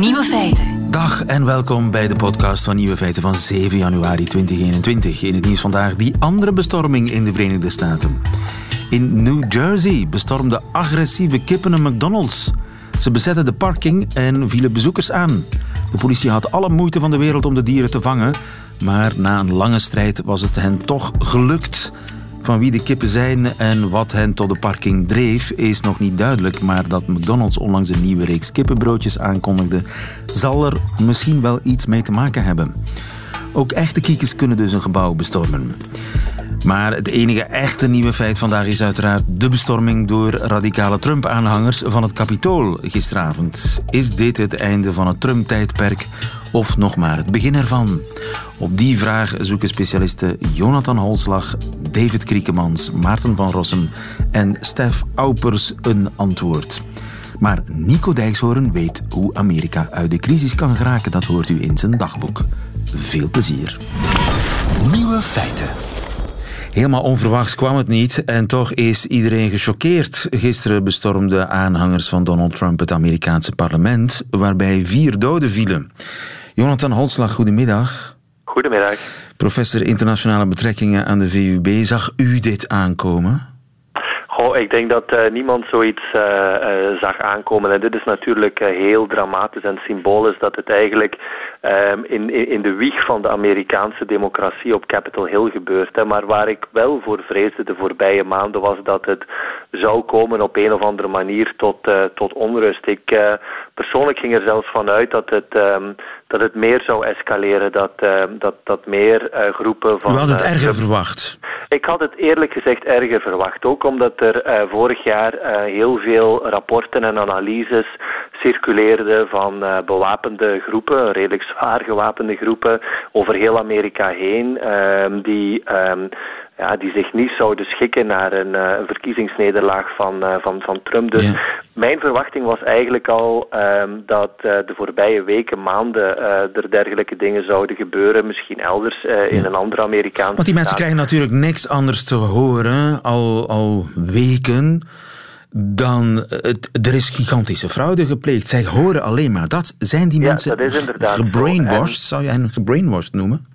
Nieuwe feiten. Dag en welkom bij de podcast van Nieuwe Feiten van 7 januari 2021. In het nieuws vandaag die andere bestorming in de Verenigde Staten. In New Jersey bestormden agressieve kippen een McDonald's. Ze bezetten de parking en vielen bezoekers aan. De politie had alle moeite van de wereld om de dieren te vangen, maar na een lange strijd was het hen toch gelukt. Van wie de kippen zijn en wat hen tot de parking dreef, is nog niet duidelijk. Maar dat McDonald's onlangs een nieuwe reeks kippenbroodjes aankondigde, zal er misschien wel iets mee te maken hebben. Ook echte kiekers kunnen dus een gebouw bestormen. Maar het enige echte nieuwe feit vandaag is uiteraard de bestorming door radicale Trump-aanhangers van het Capitool gisteravond. Is dit het einde van het Trump-tijdperk of nog maar het begin ervan? Op die vraag zoeken specialisten Jonathan Holslag, David Kriekemans, Maarten van Rossum en Stef Aupers een antwoord. Maar Nico Dijkshoorn weet hoe Amerika uit de crisis kan geraken. Dat hoort u in zijn dagboek. Veel plezier. Nieuwe feiten. Helemaal onverwachts kwam het niet en toch is iedereen gechoqueerd. Gisteren bestormden aanhangers van Donald Trump het Amerikaanse parlement, waarbij vier doden vielen. Jonathan Holslag, goedemiddag. Goedemiddag. Professor internationale betrekkingen aan de VUB, zag u dit aankomen? Goh, ik denk dat uh, niemand zoiets uh, uh, zag aankomen. En dit is natuurlijk heel dramatisch en symbolisch dat het eigenlijk um, in, in de wieg van de Amerikaanse democratie op Capitol Hill gebeurt. Hè. Maar waar ik wel voor vreesde de voorbije maanden was dat het zou komen op een of andere manier tot, tot onrust. Ik persoonlijk ging er zelfs vanuit dat het, um, dat het meer zou escaleren, dat, dat, dat meer groepen van... U had het erger verwacht? Ik had het eerlijk gezegd erger verwacht, ook omdat er uh, vorig jaar heel veel rapporten en analyses circuleerden van bewapende groepen, redelijk zwaar gewapende groepen, over heel Amerika heen, ehm, die um, ja, die zich niet zouden schikken naar een, uh, verkiezingsnederlaag van, uh, van, van Trump. Dus ja. mijn verwachting was eigenlijk al um, dat uh, de voorbije weken, maanden, er dergelijke dingen zouden gebeuren. Misschien elders in ja. een andere Amerikaanse Want die mensen staat. krijgen natuurlijk niks anders te horen, al, al weken dan het, er is gigantische fraude gepleegd. Zij horen alleen maar dat. Zijn die ja, mensen gebrainwashed? En... Zou jij hen gebrainwashed noemen?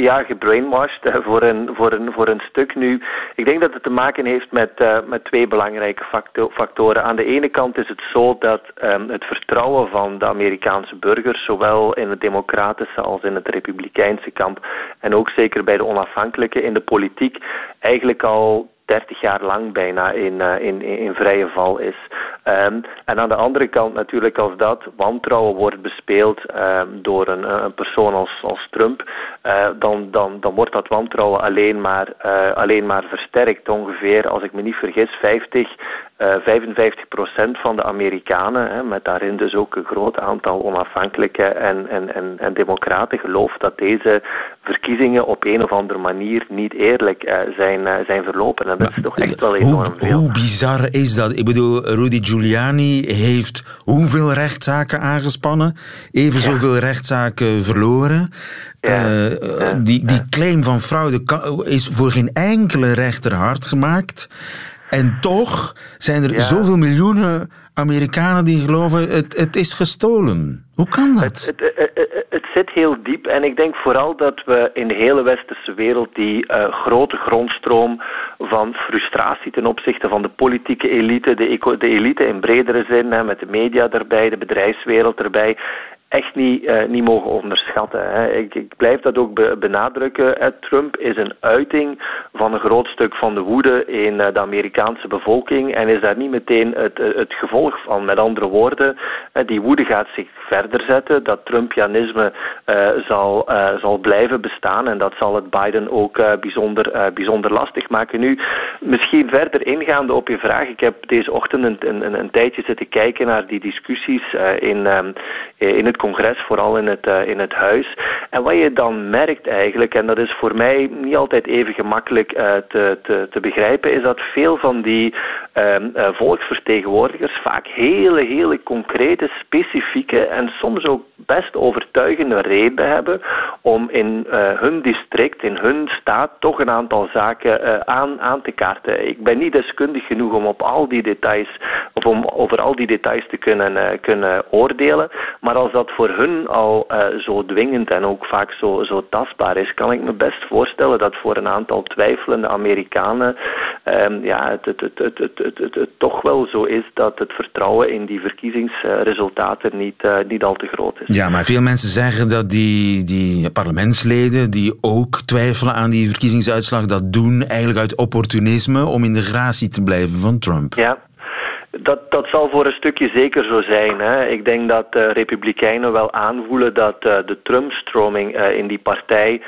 Ja, gebrainwashed uh, voor, een, voor, een, voor een stuk nu. Ik denk dat het te maken heeft met, uh, met twee belangrijke facto factoren. Aan de ene kant is het zo dat um, het vertrouwen van de Amerikaanse burgers, zowel in het democratische als in het republikeinse kamp, en ook zeker bij de onafhankelijke in de politiek, eigenlijk al 30 jaar lang bijna in, uh, in, in vrije val is. Um, en aan de andere kant natuurlijk als dat wantrouwen wordt bespeeld um, door een, een, persoon als, als Trump, uh, dan, dan, dan wordt dat wantrouwen alleen maar, alleen maar versterkt. Ongeveer, als ik me niet vergis, 50 uh, 55 procent van de Amerikanen, hè, met daarin dus ook een groot aantal onafhankelijke en, en, en, en democraten, gelooft dat deze verkiezingen op een of andere manier niet eerlijk zijn, zijn verlopen. En dat maar, is toch echt wel enorm hoe, veel. Hoe bizar is dat? Ik bedoel, Rudy Giuliani heeft hoeveel rechtszaken aangespannen? Even ja. zoveel rechtszaken verloren. Ja, uh, ja, die, die claim van fraude is voor geen enkele rechter hard gemaakt. En toch zijn er zoveel miljoenen Amerikanen die geloven het, het is gestolen. Hoe kan dat? Het, het, het, zit heel diep en ik denk vooral dat we in de hele westerse wereld die uh, grote grondstroom van frustratie ten opzichte van de politieke elite, de, de elite in bredere zin, hè, met de media erbij, de bedrijfswereld erbij, echt niet, uh, niet mogen onderschatten. Hè. Ik, ik, blijf dat ook be benadrukken. Hè. Trump is een uiting van een groot stuk van de woede in uh, de Amerikaanse bevolking en is daar niet meteen het, het gevolg van. Met andere woorden, die woede gaat zich verder zetten. Dat Trumpianisme zal, zal blijven bestaan en dat zal het Biden ook bijzonder, bijzonder lastig maken. Nu, misschien verder ingaande op je vraag. Ik heb deze ochtend een, een, een tijdje zitten kijken naar die discussies in, in het congres, vooral in het, uh, in het huis. En wat je dan merkt eigenlijk, en dat is voor mij niet altijd even gemakkelijk uh, te, te, te, begrijpen, is dat veel van die volksvertegenwoordigers vaak hele, hele concrete, specifieke en soms ook best overtuigende redenen hebben om in hun district, in hun staat, toch een aantal zaken aan, aan te kaarten. Ik ben niet deskundig genoeg om op al die details of om over al die details te kunnen, kunnen oordelen. Maar als dat voor hun al zo dwingend en ook vaak zo, zo tastbaar is, kan ik me best voorstellen dat voor een aantal twijfelende Amerikanen um, ja, het, het, het, toch wel zo is dat het vertrouwen in die verkiezingsresultaten niet, uh, niet al te groot is. Ja, maar veel mensen zeggen dat die, die parlementsleden die ook twijfelen aan die verkiezingsuitslag, dat doen eigenlijk uit opportunisme om in de gratie te blijven van Trump. Ja, dat, dat zal voor een stukje zeker zo zijn. Hè. Ik denk dat de Republikeinen wel aanvoelen dat uh, de Trump-stroming uh, in die partij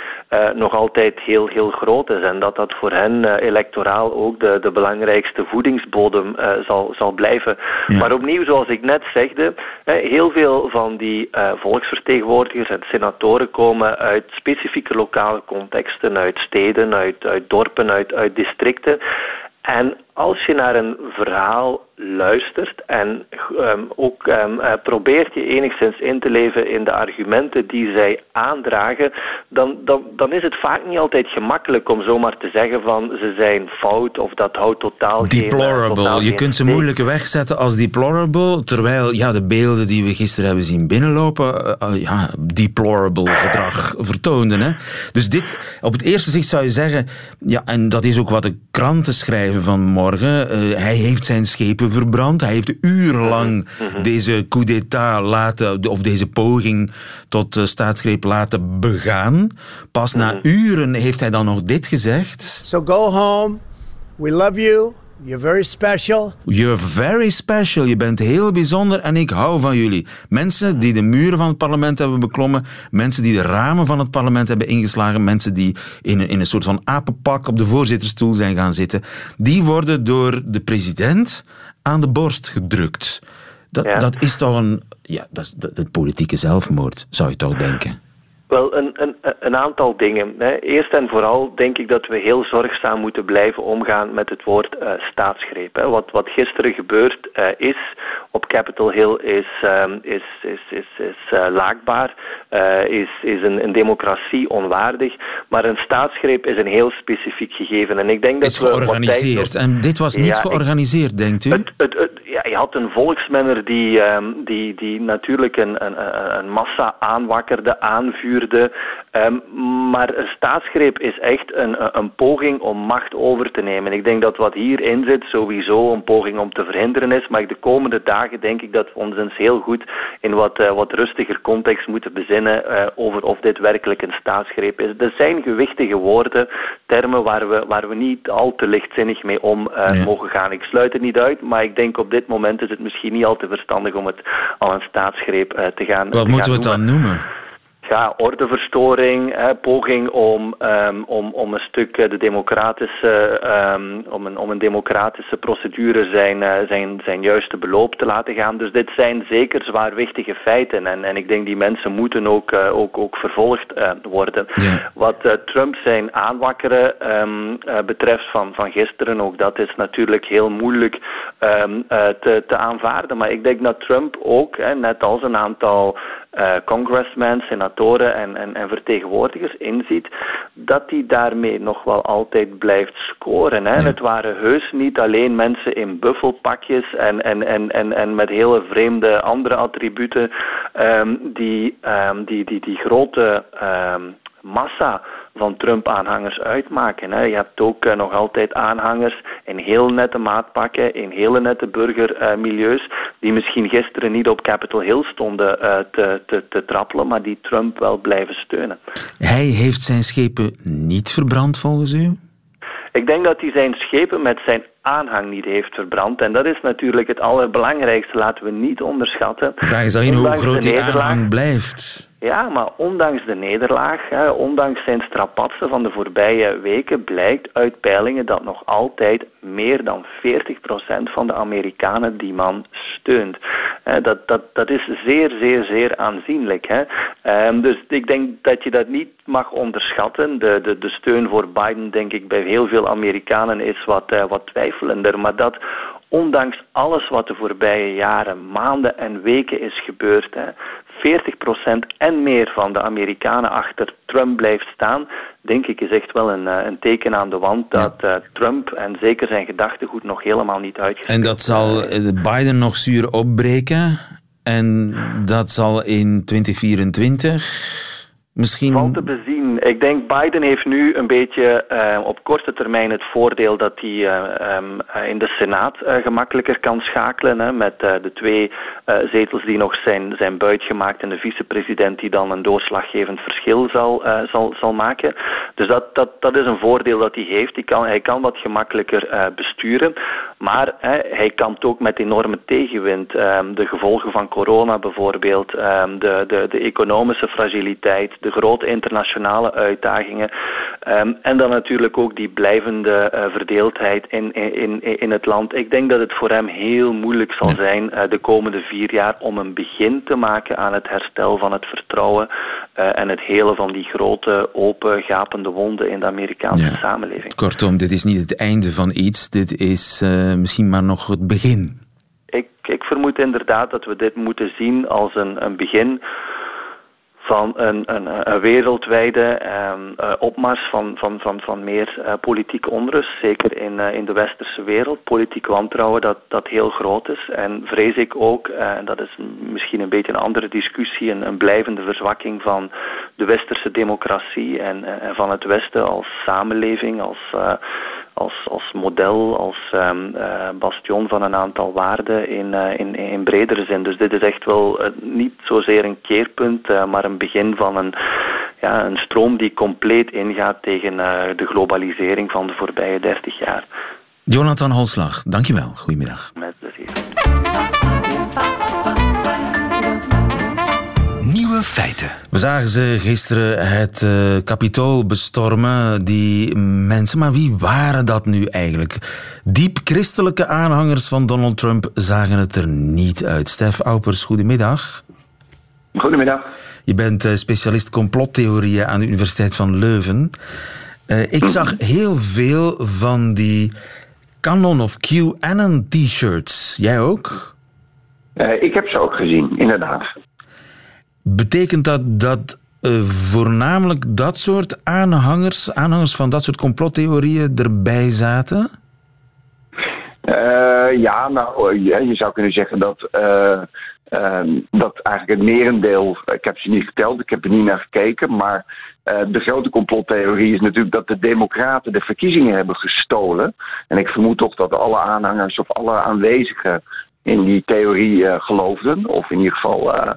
nog altijd heel, heel groot is. En dat dat voor hen electoraal ook de, de belangrijkste voedingsbodem zal, zal blijven. Ja. Maar opnieuw, zoals ik net zegde, heel veel van die volksvertegenwoordigers en senatoren komen uit specifieke lokale contexten, uit steden, uit, uit dorpen, uit, uit districten. En als je naar een verhaal luistert en um, ook um, uh, probeert je enigszins in te leven in de argumenten die zij aandragen, dan, dan, dan is het vaak niet altijd gemakkelijk om zomaar te zeggen van ze zijn fout of dat houdt totaal deplorable. Geen, totaal je kunt ze moeilijk wegzetten als deplorable, terwijl ja, de beelden die we gisteren hebben zien binnenlopen, uh, uh, ja, deplorable gedrag vertoonden. Hè? Dus dit, op het eerste zicht zou je zeggen, ja, en dat is ook wat de kranten schrijven van morgen, hij heeft zijn schepen verbrand. Hij heeft urenlang mhm. Mhm. deze coup d'état laten, of deze poging tot uh, staatsgreep laten begaan. Pas na mhm. uren heeft hij dan nog dit gezegd. So go home. We love you. You're very special. You're very special. Je bent heel bijzonder en ik hou van jullie. Mensen die de muren van het parlement hebben beklommen, mensen die de ramen van het parlement hebben ingeslagen, mensen die in een, in een soort van apenpak op de voorzittersstoel zijn gaan zitten, die worden door de president aan de borst gedrukt. Dat, dat is toch een, ja, dat is de, de politieke zelfmoord, zou je toch denken? Wel, een, een, een aantal dingen. Eerst en vooral denk ik dat we heel zorgzaam moeten blijven omgaan met het woord uh, staatsgreep. Wat, wat gisteren gebeurd uh, is op Capitol Hill is, um, is, is, is, is uh, laakbaar, is, is een, een democratie onwaardig. Maar een staatsgreep is een heel specifiek gegeven. En ik denk dat is georganiseerd. En dit was niet ja, georganiseerd, denkt u? Het, het, het, ja, je had een volksmenner die, um, die, die natuurlijk een, een, een massa aanwakkerde, aanvuurde Um, maar een staatsgreep is echt een, een poging om macht over te nemen. Ik denk dat wat hierin zit sowieso een poging om te verhinderen is. Maar de komende dagen denk ik dat we ons eens heel goed in wat, uh, wat rustiger context moeten bezinnen uh, over of dit werkelijk een staatsgreep is. Er zijn gewichtige woorden, termen waar we, waar we niet al te lichtzinnig mee om uh, ja. mogen gaan. Ik sluit het niet uit, maar ik denk op dit moment is het misschien niet al te verstandig om het al een staatsgreep te gaan Wat te moeten gaan we het dan noemen? Ja, ordeverstoring, hè, poging om, um, om, om een stuk de democratische, um, om, een, om een democratische procedure zijn, uh, zijn, zijn juiste beloop te laten gaan. Dus dit zijn zeker zwaarwichtige feiten en, en ik denk die mensen moeten ook, uh, ook, ook vervolgd uh, worden. Ja. Wat Trump zijn aanwakkeren um, betreft van, van gisteren, ook dat is natuurlijk heel moeilijk te, te aanvaarden. Maar ik denk dat Trump ook, hè, net als een aantal uh, congressmen, senatoren en, en, en, vertegenwoordigers inziet, dat hij daarmee nog wel altijd blijft scoren. Hè. Het waren heus niet alleen mensen in buffelpakjes en, en, en, en, en met hele vreemde andere attributen um, die, um, die, die, die grote um, massa van Trump-aanhangers uitmaken. Hè. Je hebt ook uh, nog altijd aanhangers in heel nette maatpakken, in hele nette burgermilieus, die misschien gisteren niet op Capitol Hill stonden uh, te, te, te trappelen, maar die Trump wel blijven steunen. Hij heeft zijn schepen niet verbrand volgens u? Ik denk dat hij zijn schepen met zijn aanhang niet heeft verbrand. En dat is natuurlijk het allerbelangrijkste. Laten we niet onderschatten. De vraag is alleen hoe groot die aanhang blijft. Ja, maar ondanks de nederlaag, hè, ondanks zijn strapatsen van de voorbije weken, blijkt uit peilingen dat nog altijd meer dan 40% van de Amerikanen die man steunt. dat, dat, dat is zeer, zeer, zeer aanzienlijk. Hè. Um, dus ik denk dat je dat niet mag onderschatten. De, de, de steun voor Biden, denk ik, bij heel veel Amerikanen is wat, uh, wat twijfelender. Maar dat ondanks alles wat de voorbije jaren, maanden en weken is gebeurd, hè, 40% en meer van de Amerikanen achter Trump blijft staan, denk ik is echt wel een, eh, een teken aan de wand dat uh, Trump en zeker zijn gedachtegoed nog helemaal niet uitgespeeld En dat zal Biden nog zuur opbreken en dat zal in 2024 Misschien... Te bezien. Ik denk Biden heeft nu een beetje uh, op korte termijn het voordeel dat hij uh, um, in de Senaat gemakkelijker kan schakelen. Hè, met de twee zetels die nog zijn, zijn buitgemaakt en de vicepresident die dan een doorslaggevend verschil zal, zal, zal maken. Dus dat, dat, dat is een voordeel dat hij heeft. Hij kan, hij kan wat gemakkelijker besturen. Maar hij kampt ook met enorme tegenwind. Um, de gevolgen van corona bijvoorbeeld, um, de, de, de economische fragiliteit de grote internationale uitdagingen. Um, en dan natuurlijk ook die blijvende uh, verdeeldheid in, in, in het land. Ik denk dat het voor hem heel moeilijk zal zijn uh, de komende vier jaar om een begin te maken aan het herstel van het vertrouwen uh, en het helen van die grote, open, gapende wonden in de Amerikaanse ja. samenleving. Kortom, dit is niet het einde van iets, dit is misschien maar nog het begin. Ik, ik vermoed inderdaad dat we dit moeten zien als een, een begin van een, een, wereldwijde uh, opmars van, van, van, van meer uh, politieke onrust, zeker in, in de westerse wereld. Politiek wantrouwen dat, dat heel groot is. En vrees ik ook, en dat is misschien een beetje een andere discussie, een, een blijvende verzwakking van de westerse democratie en, en van het Westen als samenleving, als als, als model, als um, uh, bastion van een aantal waarden in, uh, in, in bredere zin. Dus dit is echt wel uh, niet zozeer een keerpunt, maar een begin van een, ja, een stroom die compleet ingaat tegen de globalisering van de voorbije dertig jaar. Jonathan Holslag, dankjewel. Goedemiddag. Met plezier. Nieuwe feiten. We zagen ze gisteren het uh, kapitool bestormen. Die mensen, maar wie waren dat nu eigenlijk? Diep christelijke aanhangers van Donald Trump zagen het er niet uit. Stef Aupers, goedemiddag. Goedemiddag. Je bent uh, specialist complottheorieën aan de Universiteit van Leuven. Uh, ik zag heel veel van die Canon of QAnon t-shirts. Jij ook? ik heb ze ook gezien, inderdaad. Betekent dat dat uh, voornamelijk dat soort aanhangers, aanhangers van dat soort complottheorieën erbij zaten? Uh, ja, nou, je, zou kunnen zeggen dat, uh, dat eigenlijk het merendeel, ik heb ze niet geteld, ik heb er niet naar gekeken, maar de grote complottheorie is natuurlijk dat de Democraten de verkiezingen hebben gestolen. En ik vermoed toch dat alle aanhangers of alle aanwezigen in die theorie uh, geloofden, of in ieder geval uh,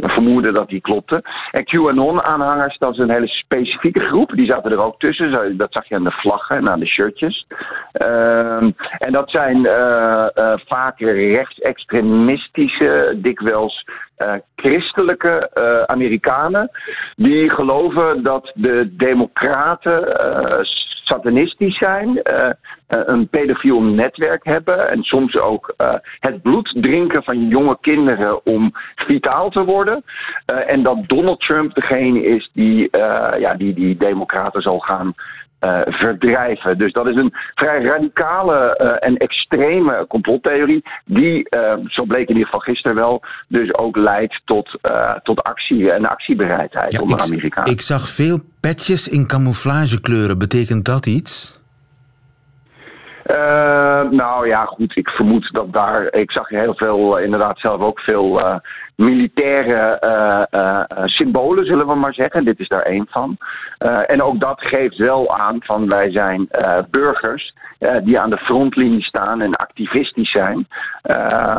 vermoeden dat die klopte. En QAnon-aanhangers, dat is een hele specifieke groep, die zaten er ook tussen. Dat zag je aan de vlaggen en aan de shirtjes. Ehm, en dat zijn vaak rechtsextremistische, dikwijls christelijke Amerikanen, die geloven dat de democraten satanistisch zijn, uh, een pedofiel netwerk hebben en soms ook uh, het bloed drinken van jonge kinderen om vitaal te worden. En dat Donald Trump degene is die, ja, die die democraten zal gaan uh, verdrijven. Dus dat is een vrij radicale uh, en extreme complottheorie, die, uh, zo bleek in ieder geval gisteren wel, dus ook leidt tot, tot actie en actiebereidheid ja, onder Amerikanen. Ik zag veel petjes in camouflagekleuren. Betekent dat iets? Nou ja, goed. Ik vermoed dat daar. Ik zag heel veel, inderdaad, zelf ook veel militaire uh, symbolen, zullen we maar zeggen. Dit is daar één van. en ook dat geeft wel aan van wij zijn burgers die aan de frontlinie staan en activistisch zijn.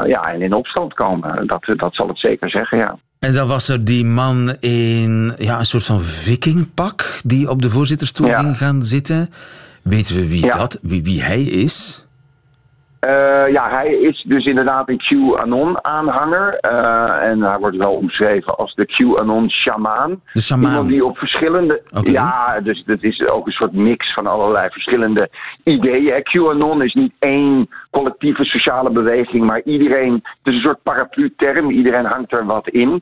ja, en in opstand komen. Dat, dat zal het zeker zeggen, ja. En dan was er die man in ja, een soort van vikingpak die op de voorzitterstoel ja. ging gaan zitten. Weten we wie, dat, wie, wie hij is? Uh, ja, hij is dus inderdaad een QAnon-aanhanger. Uh, en hij wordt wel omschreven als de QAnon-shamaan. De shamaan. Iemand die op verschillende... Okay. Ja, dus dat is ook een soort mix van allerlei verschillende ideeën. QAnon is niet één collectieve sociale beweging, maar iedereen... Het is een soort paraplu-term, iedereen hangt er wat in. Uh,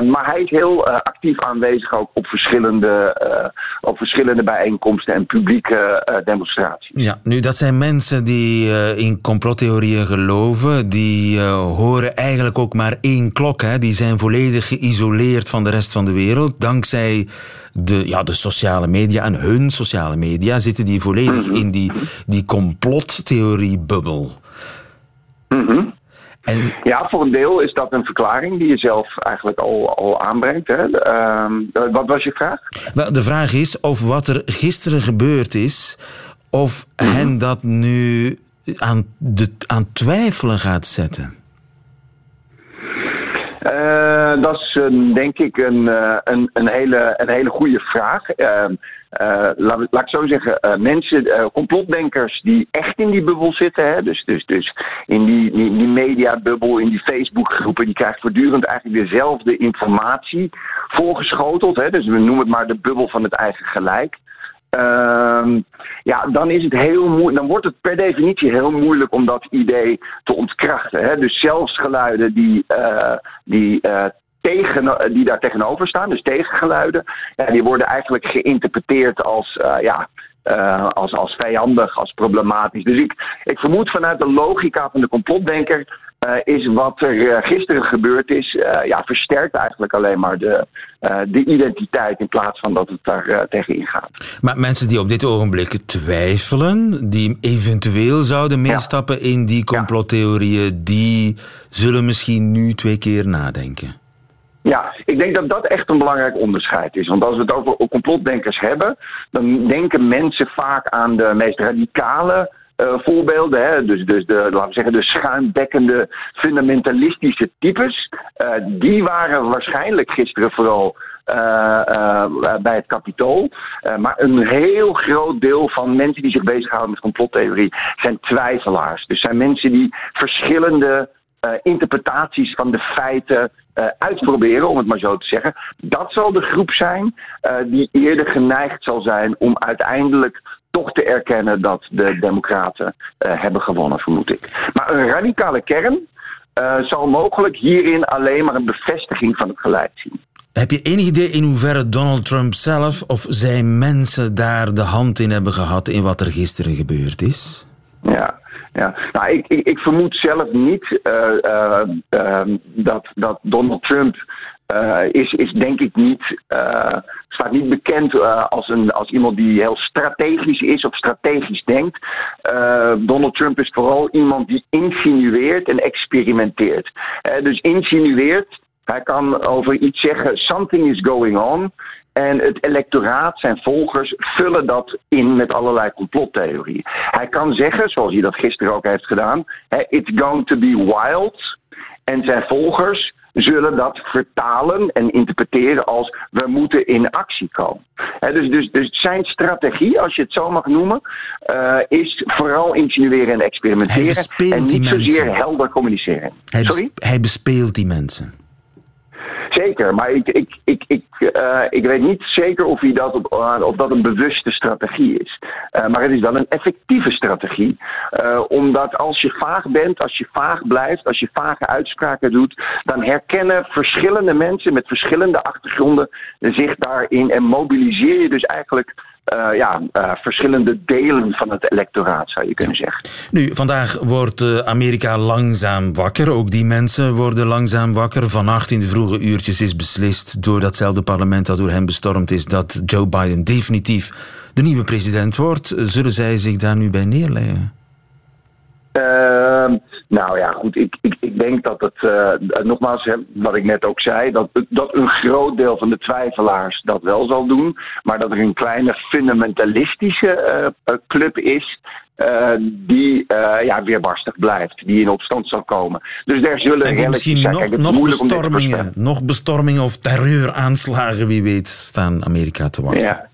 maar hij is heel actief aanwezig ook op verschillende, op verschillende bijeenkomsten en publieke demonstraties. Ja, nu dat zijn mensen die in complottheorieën geloven, die uh, horen eigenlijk ook maar één klok. Hè. Die zijn volledig geïsoleerd van de rest van de wereld. Dankzij de, ja, de sociale media en hun sociale media zitten die volledig mhm. in die, die complottheoriebubbel. Mm en... Ja, voor een deel is dat een verklaring die je zelf eigenlijk al, al aanbrengt. Hè. Uh, wat was je vraag? de vraag is of wat er gisteren gebeurd is, of mm hen dat nu aan, de, aan twijfelen gaat zetten. Uh, dat is denk ik een, uh, een, een, hele, een hele goede vraag. Uh, laat, laat, ik zo zeggen, mensen, complotdenkers die echt in die bubbel zitten, hè, dus, dus, dus in die, die, die mediabubbel, in die Facebookgroepen, die krijgen voortdurend eigenlijk dezelfde informatie voorgeschoteld. Hè, dus we noemen het maar de bubbel van het eigen gelijk. Ehm, ja, dan is het heel moeilijk. Dan wordt het per definitie heel moeilijk om dat idee te ontkrachten. Hè? Dus zelfs geluiden die, uh, die, uh, tegen, die daar tegenover staan, dus tegengeluiden, ja, die worden eigenlijk geïnterpreteerd als uh, ja, als, als vijandig, als problematisch. Dus ik, ik vermoed vanuit de logica van de complotdenker. Uh, is wat er uh, gisteren gebeurd is, ja, versterkt eigenlijk alleen maar de, de identiteit in plaats van dat het daar tegen ingaat. Maar mensen die op dit ogenblik twijfelen, die eventueel zouden meestappen in die complottheorieën, die zullen misschien nu twee keer nadenken. Ja, ik denk dat dat echt een belangrijk onderscheid is. Want als we het over complotdenkers hebben, dan denken mensen vaak aan de meest radicale voorbeelden. Hè? Dus, dus de, laten we zeggen, de schuimbekkende fundamentalistische types. Uh, die waren waarschijnlijk gisteren vooral uh, bij het kapitool. maar een heel groot deel van mensen die zich bezighouden met complottheorie zijn twijfelaars. Dus zijn mensen die verschillende interpretaties van de feiten uitproberen, om het maar zo te zeggen. Dat zal de groep zijn die eerder geneigd zal zijn om uiteindelijk toch te erkennen dat de Democraten hebben gewonnen, vermoed ik. Maar een radicale kern zal mogelijk hierin alleen maar een bevestiging van het gelijk zien. Heb je enig idee in hoeverre Donald Trump zelf of zijn mensen daar de hand in hebben gehad in wat er gisteren gebeurd is? Ja, ja, nou, ik, ik, ik vermoed zelf niet uh, uh, uh, dat, dat Donald Trump is, is denk ik niet, staat niet bekend als, een, als iemand die heel strategisch is of strategisch denkt. Donald Trump is vooral iemand die insinueert en experimenteert. dus insinueert, hij kan over iets zeggen, something is going on. En het electoraat, zijn volgers, vullen dat in met allerlei complottheorieën. Hij kan zeggen, zoals hij dat gisteren ook heeft gedaan, it's going to be wild. En zijn volgers zullen dat vertalen en interpreteren als we moeten in actie komen. dus, dus, dus zijn strategie, als je het zo mag noemen, uh, is vooral insinueren en experimenteren. En niet zozeer helder communiceren. Hij, Sorry? hij bespeelt die mensen. Zeker, maar ik, ik, ik, ik, uh, ik weet niet zeker of, hij dat, uh, of dat een bewuste strategie is. Uh, maar het is dan een effectieve strategie. omdat als je vaag bent, als je vaag blijft, als je vage uitspraken doet, dan herkennen verschillende mensen met verschillende achtergronden zich daarin en mobiliseer je dus eigenlijk uh, ja, uh, verschillende delen van het electoraat, zou je kunnen zeggen. Nu, vandaag wordt uh, Amerika langzaam wakker. Ook die mensen worden langzaam wakker. Vannacht in de vroege uurtjes is beslist door datzelfde parlement dat door hen bestormd is dat Joe Biden definitief de nieuwe president wordt. Zullen zij zich daar nu bij neerleggen? Ehm, nou ja, goed. Ik, ik, ik denk dat het, uh, nogmaals, wat ik net ook zei, dat, dat een groot deel van de twijfelaars dat wel zal doen. Maar dat er een kleine fundamentalistische uh, club is. Uh, die ja, weerbarstig blijft, die in opstand zal komen. Dus daar zullen en misschien zijn. nog, nog bestormingen, nog bestormingen of terreuraanslagen, wie weet, staan Amerika te wachten. Ja.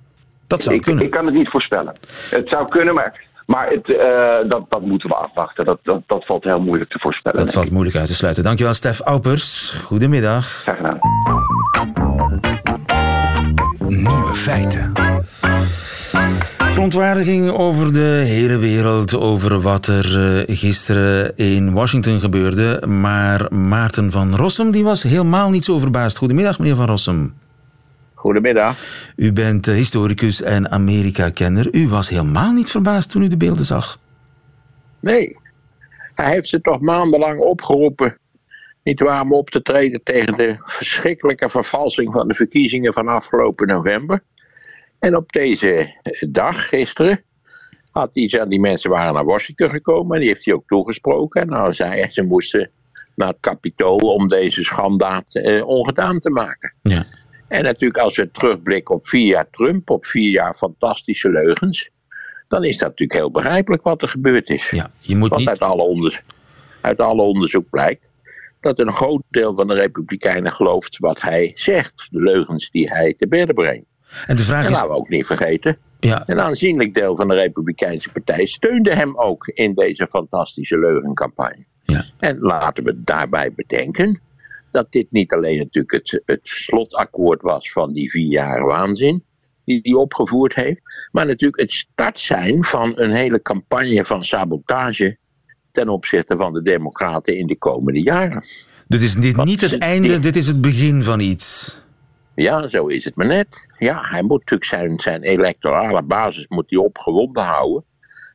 Dat zou ik, kunnen. Ik kan het niet voorspellen. Het zou kunnen, maar maar het, uh, dat, dat moeten we afwachten. Dat, dat, dat valt heel moeilijk te voorspellen. Dat valt moeilijk uit te sluiten. Dankjewel, Stef Aupers. Goedemiddag. Graag gedaan. Nieuwe feiten. Verontwaardiging over de hele wereld, over wat er eh, gisteren in Washington gebeurde. Maar Maarten van Rossum die was helemaal niet zo verbaasd. Goedemiddag, meneer van Rossum. Goedemiddag. U bent eh, historicus en Amerika-kenner. U was helemaal niet verbaasd toen u de beelden zag. Nee, Hij heeft ze toch maandenlang opgeroepen. Niet waar om op te treden tegen de verschrikkelijke vervalsing van de verkiezingen van afgelopen november. En op deze dag, gisteren, had hij, die mensen waren naar Washington gekomen en die heeft hij ook toegesproken. En nou zei hij, ze moesten naar het kapitool om deze schandaad eh, ongedaan te maken. Ja. En natuurlijk als we terugblikken op vier jaar Trump, op vier jaar fantastische leugens, dan is dat natuurlijk heel begrijpelijk wat er gebeurd is. Ja, je moet Want niet... uit, alle onderzoek, uit alle onderzoek blijkt dat een groot deel van de Republikeinen gelooft wat hij zegt, de leugens die hij te bedden brengt. En de vraag En is... laten we ook niet vergeten, Ja, een aanzienlijk deel van de Republikeinse partij steunde hem ook in deze fantastische leugencampagne. ja. En laten we daarbij bedenken dat dit niet alleen natuurlijk het, het slotakkoord was van die vier jaar waanzin die hij opgevoerd heeft, maar natuurlijk het start zijn van een hele campagne van sabotage ten opzichte van de Democraten in de komende jaren. Dit is dit niet het einde, dit is het begin van iets. Ja, zo is het maar net. Ja, hij moet natuurlijk zijn, zijn electorale basis moet hij opgewonden houden.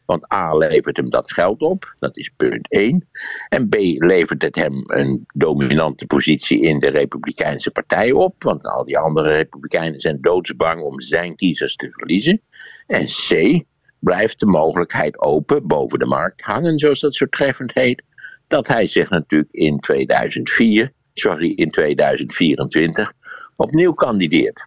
Want A levert hem dat geld op, dat is punt 1. En B levert het hem een dominante positie in de Republikeinse Partij op. Want al die andere Republikeinen zijn doodsbang om zijn kiezers te verliezen. En C blijft de mogelijkheid open, boven de markt hangen, zoals dat zo treffend heet. Dat hij zich natuurlijk in 2004, sorry, in 2024 opnieuw kandideert.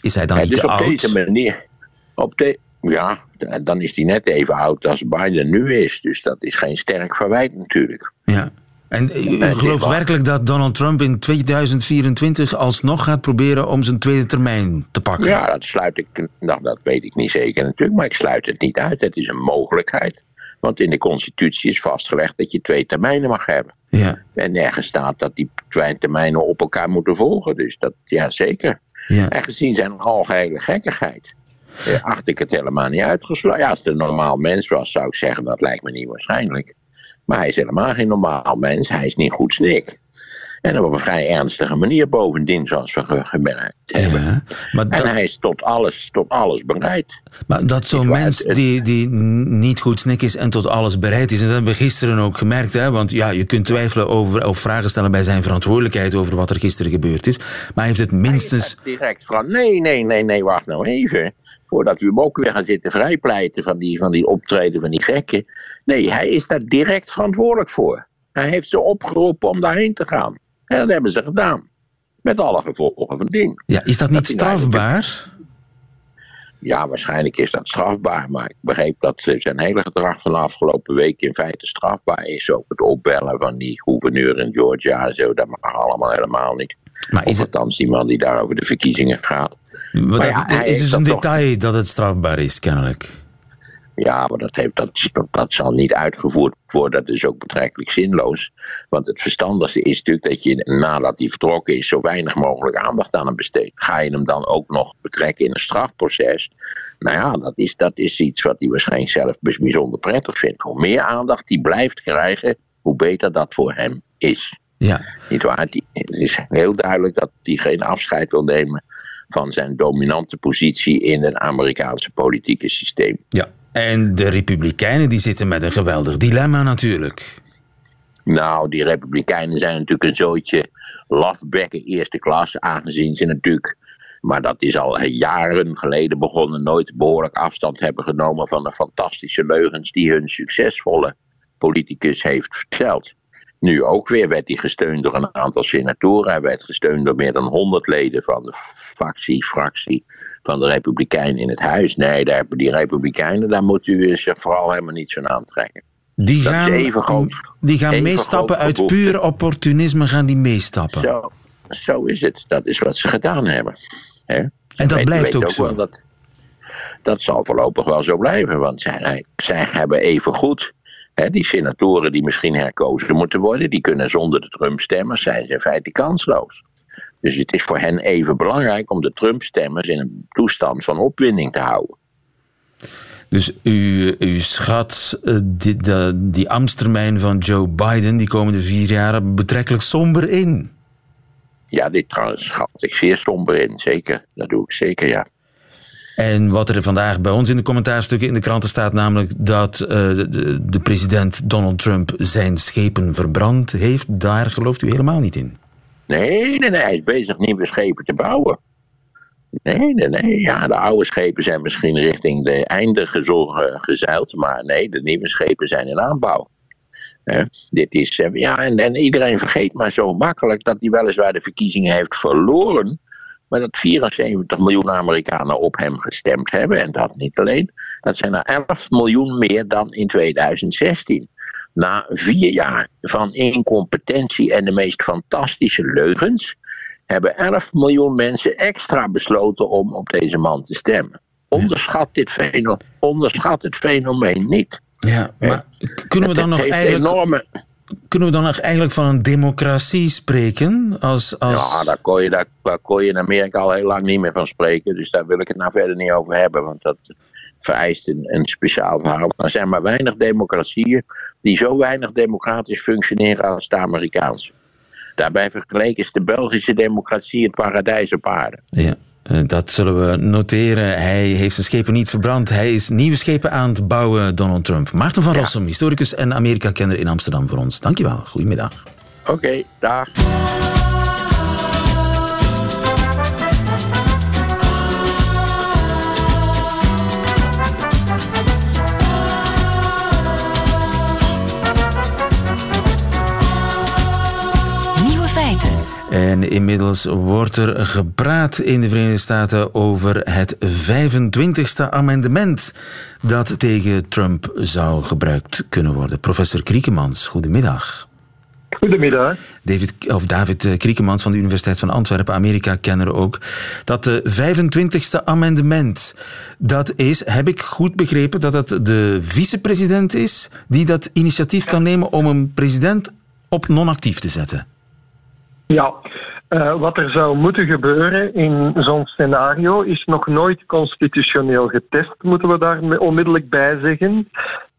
Is hij dan niet dus te op oud? deze manier. Op de, ja, dan is hij net even oud als Biden nu is. Dus dat is geen sterk verwijt natuurlijk. Ja. En u, gelooft werkelijk dat Donald Trump in 2024 alsnog gaat proberen om zijn tweede termijn te pakken? Ja, dat sluit ik. Nou, dat weet ik niet zeker natuurlijk. Maar ik sluit het niet uit. Het is een mogelijkheid. Want in de Constitutie is vastgelegd dat je twee termijnen mag hebben. Ja. En nergens staat dat die twee termijnen op elkaar moeten volgen. Dus dat, ja, zeker. ja. En gezien zijn algehele gekkigheid. Acht ik het helemaal niet uitgesloten. Ja, als het een normaal mens was, zou ik zeggen dat lijkt me niet waarschijnlijk. Maar hij is helemaal geen normaal mens. Hij is niet goed snik. En op een vrij ernstige manier bovendien, zoals we ge- gemerkt hebben. Ja. Maar, En dat, hij is tot alles, tot alles bereid. maar dat zo'n mens het- die, die niet goed snik is en tot alles bereid is, en dat hebben we gisteren ook gemerkt, hè, want ja, je kunt twijfelen over of vragen stellen bij zijn verantwoordelijkheid over wat er gisteren gebeurd is, maar hij heeft het minstens... Direct van, nee, nee, nee, nee, wacht nou even. Voordat we hem ook weer gaan zitten vrijpleiten van die, van die optreden van die gekken. Nee, hij is daar direct verantwoordelijk voor. Hij heeft ze opgeroepen om daarheen te gaan. En dat hebben ze gedaan. Met alle gevolgen van dien. Ja, is dat niet strafbaar? Ja, waarschijnlijk is dat strafbaar. Maar ik begreep dat zijn hele gedrag van de afgelopen week in feite strafbaar is. Ook het opbellen van die gouverneur in Georgia en zo. Dat mag allemaal helemaal niet. Maar is Of het, althans die man die daar over de verkiezingen gaat. maar maar dat ja, is dus een toch- detail dat het strafbaar is, kennelijk. Ja, maar dat, heeft, dat, dat, dat zal niet uitgevoerd worden. Dat is ook betrekkelijk zinloos. Want het verstandigste is natuurlijk dat je nadat hij vertrokken is, zo weinig mogelijk aandacht aan hem besteedt. Ga je hem dan ook nog betrekken in een strafproces? Nou ja, dat is, dat is iets wat hij waarschijnlijk zelf bijzonder prettig vindt. Hoe meer aandacht hij blijft krijgen, hoe beter dat voor hem is. Ja. Niet waar? Het is heel duidelijk dat hij geen afscheid wil nemen van zijn dominante positie in het Amerikaanse politieke systeem. ja. En de Republikeinen die zitten met een geweldig dilemma natuurlijk. Nou, die Republikeinen zijn natuurlijk een zootje lafbekken eerste klas, aangezien ze natuurlijk, maar dat is al jaren geleden begonnen, nooit behoorlijk afstand hebben genomen van de fantastische leugens die hun succesvolle politicus heeft verteld. Nu ook weer werd hij gesteund door een aantal senatoren. Hij werd gesteund door meer dan 100 leden van de factie, fractie van de Republikeinen in het huis. Nee, daar, die Republikeinen, daar moet u zich vooral helemaal niet zo aantrekken. Die Dat gaan, even groot- die gaan even meestappen uit puur opportunisme gaan die meestappen. Zo, zo is het. Dat is wat ze gedaan hebben. En dat Weet- blijft ook zo. dat, dat zal voorlopig wel zo blijven. Want zij, zij hebben even goed. Die senatoren die misschien herkozen moeten worden, die kunnen zonder de Trump-stemmers zijn ze in feite kansloos. Dus het is voor hen even belangrijk om de Trump-stemmers in een toestand van opwinding te houden. Dus u, u schat eh, die, de, die ambtstermijn van Joe Biden die komende vier jaar betrekkelijk somber in. Ja, dit schat ik zeer somber in, zeker. Dat doe ik zeker, ja. En wat er vandaag bij ons in de commentaarstukken in de kranten staat, namelijk dat uh, de, de, president Donald Trump zijn schepen verbrand heeft, daar gelooft u helemaal niet in. Nee, nee, nee, hij is bezig nieuwe schepen te bouwen. Nee, nee, nee. Ja, de oude schepen zijn misschien richting de einde gezeild, maar nee, de nieuwe schepen zijn in aanbouw. dit is, eh, ja, en, en iedereen vergeet maar zo makkelijk dat hij weliswaar de verkiezingen heeft verloren, maar dat 74 miljoen Amerikanen op hem gestemd hebben. En dat niet alleen. Dat zijn er 11 miljoen meer dan in 2016. Na vier jaar van incompetentie en de meest fantastische leugens. hebben 11 miljoen mensen extra besloten om op deze man te stemmen. Onderschat, dit fenomeen, onderschat het fenomeen niet. Ja, maar kunnen we dan nog eigenlijk... Enorme kunnen we dan eigenlijk van een democratie spreken? Als, als... Ja, daar kon, je, daar, daar kon je in Amerika al heel lang niet meer van spreken. Dus daar wil ik het nou verder niet over hebben. Want dat vereist een, een speciaal verhaal. Er zijn maar weinig democratieën die zo weinig democratisch functioneren als de Amerikaanse. Daarbij vergeleken is de Belgische democratie het paradijs op aarde. Ja. Eh, dat zullen we noteren. Hij heeft zijn schepen niet verbrand. Hij is nieuwe schepen aan het bouwen, Donald Trump. Maarten van Rossum, historicus en Amerika-kenner in Amsterdam voor ons. Dankjewel. Goedemiddag. Oké, dag. En inmiddels wordt er gepraat in de Verenigde Staten over het 25e amendement dat tegen Trump zou gebruikt kunnen worden. Professor Kriekemans, goedemiddag. Goedemiddag. David, of David Kriekemans van de Universiteit van Antwerpen, Amerika-kenner ook. Dat de 25e amendement, dat is, heb ik goed begrepen, dat het de vicepresident is die dat initiatief kan nemen om een president op non-actief te zetten? Ja, uh, wat er zou moeten gebeuren in zo'n scenario is nog nooit constitutioneel getest, moeten we daar onmiddellijk bij zeggen.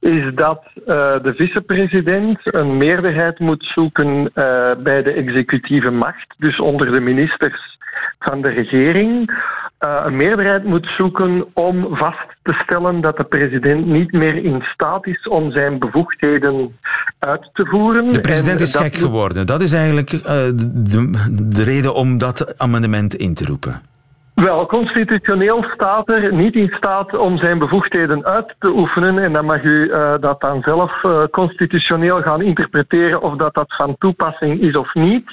Is dat uh, de vicepresident een meerderheid moet zoeken uh, bij de executieve macht, dus onder de ministers van de regering, uh, een meerderheid moet zoeken om vast te stellen dat de president niet meer in staat is om zijn bevoegdheden uit te voeren. De president is gek geworden. Dat is eigenlijk de, de reden om dat amendement in te roepen. Wel, constitutioneel staat er niet in staat om zijn bevoegdheden uit te oefenen. En dan mag u uh, dat dan zelf uh, constitutioneel gaan interpreteren of dat dat van toepassing is of niet.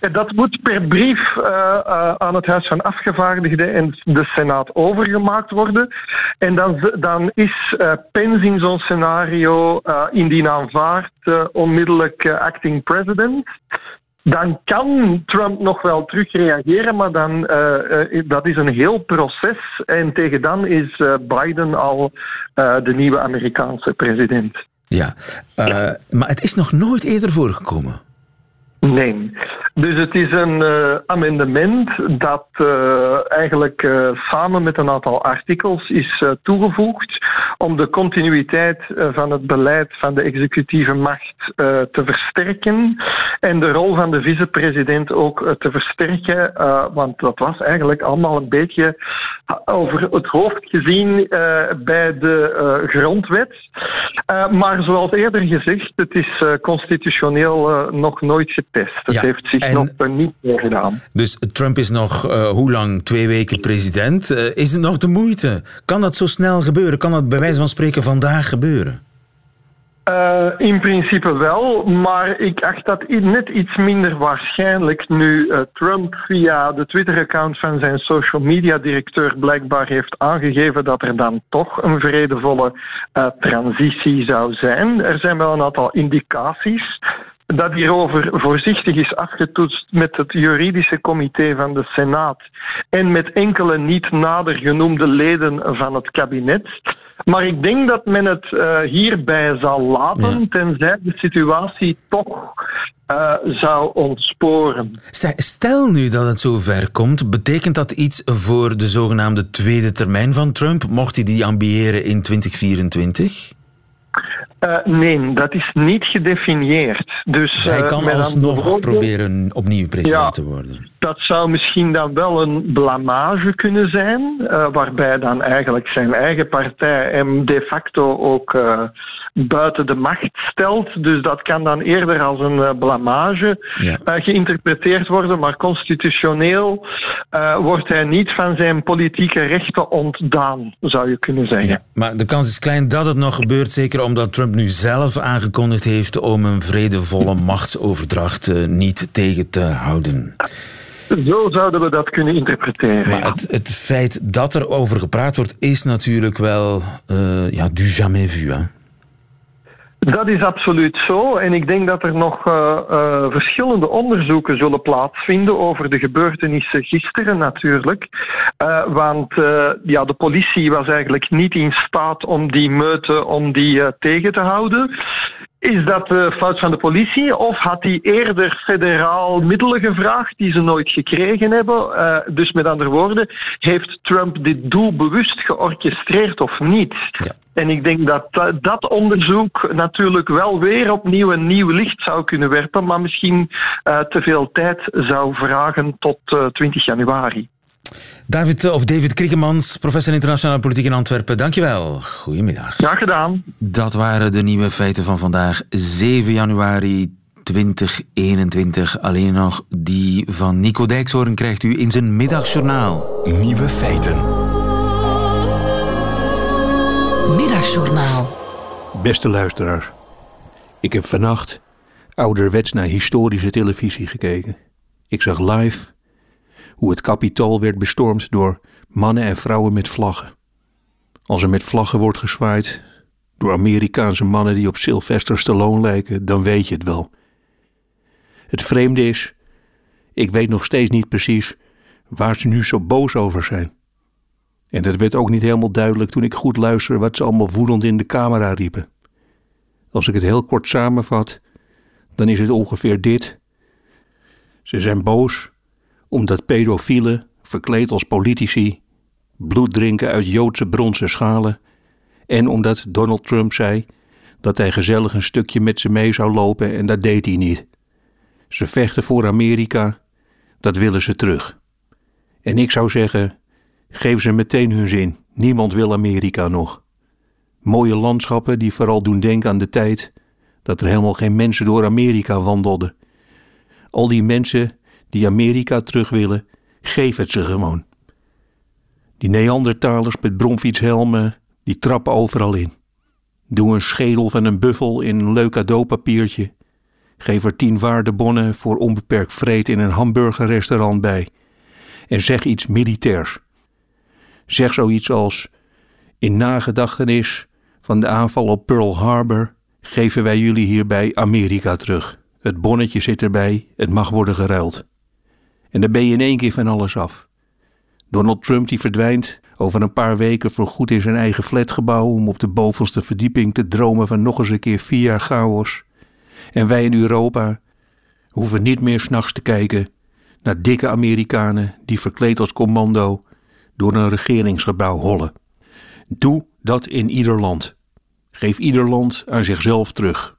En dat moet per brief uh, aan het Huis van Afgevaardigden en de Senaat overgemaakt worden. En dan, dan is Pence in zo'n scenario indien aanvaard onmiddellijk acting president dan kan Trump nog wel terugreageren, maar dan, uh, dat is een heel proces. En tegen dan is uh, Biden al de nieuwe Amerikaanse president. Ja, maar het is nog nooit eerder voorgekomen. Nee. Dus het is een uh, amendement dat uh, eigenlijk uh, samen met een aantal artikels is toegevoegd om de continuïteit van het beleid van de executieve macht te versterken en de rol van de vicepresident ook te versterken, want dat was eigenlijk allemaal een beetje over het hoofd gezien bij de grondwet. maar zoals eerder gezegd, het is constitutioneel nog nooit getest. Het heeft zich en, nog niet meer gedaan. Dus Trump is nog uh, hoe lang? Twee weken president. Uh, is het nog de moeite? Kan dat zo snel gebeuren? Kan dat bij wijze van spreken vandaag gebeuren? Uh, in principe wel, maar ik acht dat net iets minder waarschijnlijk nu uh, Trump via de Twitter-account van zijn social media-directeur blijkbaar heeft aangegeven dat er dan toch een vredevolle uh, transitie zou zijn. Er zijn wel een aantal indicaties dat hierover voorzichtig is afgetoetst met het juridische comité van de Senaat en met enkele niet nader genoemde leden van het kabinet. Maar ik denk dat men het uh, hierbij zal laten, ja. tenzij de situatie toch uh, zou ontsporen. Stel nu dat het zover komt, betekent dat iets voor de zogenaamde tweede termijn van Trump? Mocht hij die ambiëren in 2024? Uh, nee, dat is niet gedefinieerd. Dus, hij kan alsnog proberen opnieuw president te worden. Dat zou misschien dan wel een blamage kunnen zijn, uh, waarbij dan eigenlijk zijn eigen partij hem de facto ook uh, buiten de macht stelt. Dus dat kan dan eerder als een uh, blamage ja. uh, geïnterpreteerd worden, maar constitutioneel uh, wordt hij niet van zijn politieke rechten ontdaan, zou je kunnen zeggen. Ja, maar de kans is klein dat het nog gebeurt, zeker omdat Trump nu zelf aangekondigd heeft om een vredevolle machtsoverdracht niet tegen te houden. Zo zouden we dat kunnen interpreteren. Maar het, het, feit dat er over gepraat wordt, is natuurlijk wel uh, ja, du jamais vu. Hè? Dat is absoluut zo. En ik denk dat er nog uh, uh, verschillende onderzoeken zullen plaatsvinden over de gebeurtenissen gisteren natuurlijk. Uh, want ja, de politie was eigenlijk niet in staat om die meute om die tegen te houden. Is dat de fout van de politie of had hij eerder federaal middelen gevraagd die ze nooit gekregen hebben? Dus met andere woorden, heeft Trump dit doel bewust georchestreerd of niet? Ja. En ik denk dat dat onderzoek natuurlijk wel weer opnieuw een nieuw licht zou kunnen werpen, maar misschien uh, te veel tijd zou vragen tot uh, 20 januari. David, of David Kriekemans, professor internationale politiek in Antwerpen. Dankjewel. Goedemiddag. Graag gedaan. Dat waren de nieuwe feiten van vandaag, 7 januari 2021. Alleen nog die van Nico Dijkshoorn krijgt u in zijn middagjournaal. Nieuwe feiten. Middagjournaal. Beste luisteraars. Ik heb vannacht ouderwets naar historische televisie gekeken. Ik zag live hoe het kapitool werd bestormd door mannen en vrouwen met vlaggen. Als er met vlaggen wordt gezwaaid door Amerikaanse mannen die op Sylvester Stallone lijken, dan weet je het wel. Het vreemde is, ik weet nog steeds niet precies waar ze nu zo boos over zijn. En dat werd ook niet helemaal duidelijk toen ik goed luisterde wat ze allemaal woedend in de camera riepen. Als ik het heel kort samenvat, dan is het ongeveer dit. Ze zijn boos omdat pedofielen, verkleed als politici, bloed drinken uit Joodse bronzen schalen en omdat Donald Trump zei dat hij gezellig een stukje met ze mee zou lopen en dat deed hij niet. Ze vechten voor Amerika, dat willen ze terug. En ik zou zeggen, geef ze meteen hun zin, niemand wil Amerika nog. Mooie landschappen die vooral doen denken aan de tijd dat er helemaal geen mensen door Amerika wandelden. Al die mensen die Amerika terug willen, geef het ze gewoon. Die Neandertalers met bromfietshelmen, die trappen overal in. Doe een schedel van een buffel in een leuk cadeaupapiertje. Geef er tien waardebonnen voor onbeperkt vreet in een hamburgerrestaurant bij. En zeg iets militairs. Zeg zoiets als: In nagedachtenis van de aanval op Pearl Harbor geven wij jullie hierbij Amerika terug. Het bonnetje zit erbij, het mag worden geruild. En dan ben je in één keer van alles af. Donald Trump die verdwijnt over een paar weken voorgoed in zijn eigen flatgebouw om op de bovenste verdieping te dromen van nog eens een keer vier jaar chaos. En wij in Europa hoeven niet meer s'nachts te kijken naar dikke Amerikanen die verkleed als commando door een regeringsgebouw hollen. Doe dat in ieder land. Geef ieder land aan zichzelf terug.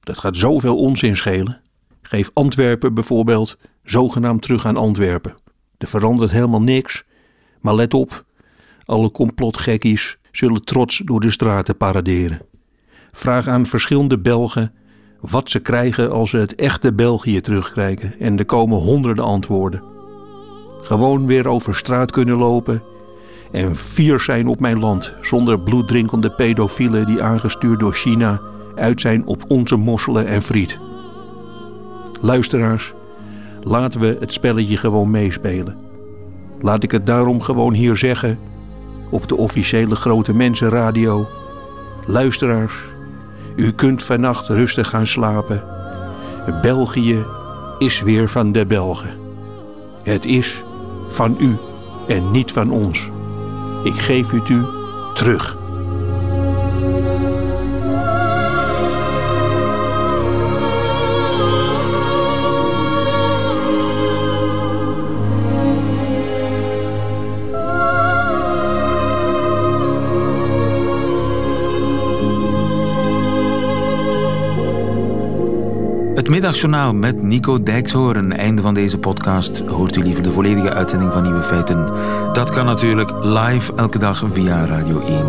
Dat gaat zoveel onzin schelen. Geef Antwerpen bijvoorbeeld zogenaamd terug aan Antwerpen. Er verandert helemaal niks, maar let op, alle complotgekkies zullen trots door de straten paraderen. Vraag aan verschillende Belgen wat ze krijgen als ze het echte België terugkrijgen en er komen honderden antwoorden. Gewoon weer over straat kunnen lopen en fier zijn op mijn land zonder bloeddrinkende pedofielen die aangestuurd door China uit zijn op onze mosselen en friet. Luisteraars, laten we het spelletje gewoon meespelen. Laat ik het daarom gewoon hier zeggen, op de officiële Grote Mensenradio. Luisteraars, u kunt vannacht rustig gaan slapen. België is weer van de Belgen. Het is van u en niet van ons. Ik geef het u terug. Het middagjournaal met Nico Dijkshoorn. Einde van deze podcast. Hoort u liever de volledige uitzending van Nieuwe Feiten? Dat kan natuurlijk live elke dag via Radio 1.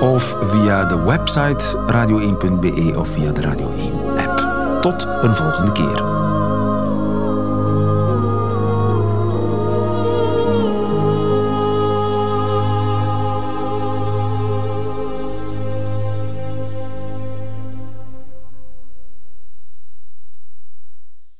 Of via de website radio1.be of via de Radio 1 app. Tot een volgende keer.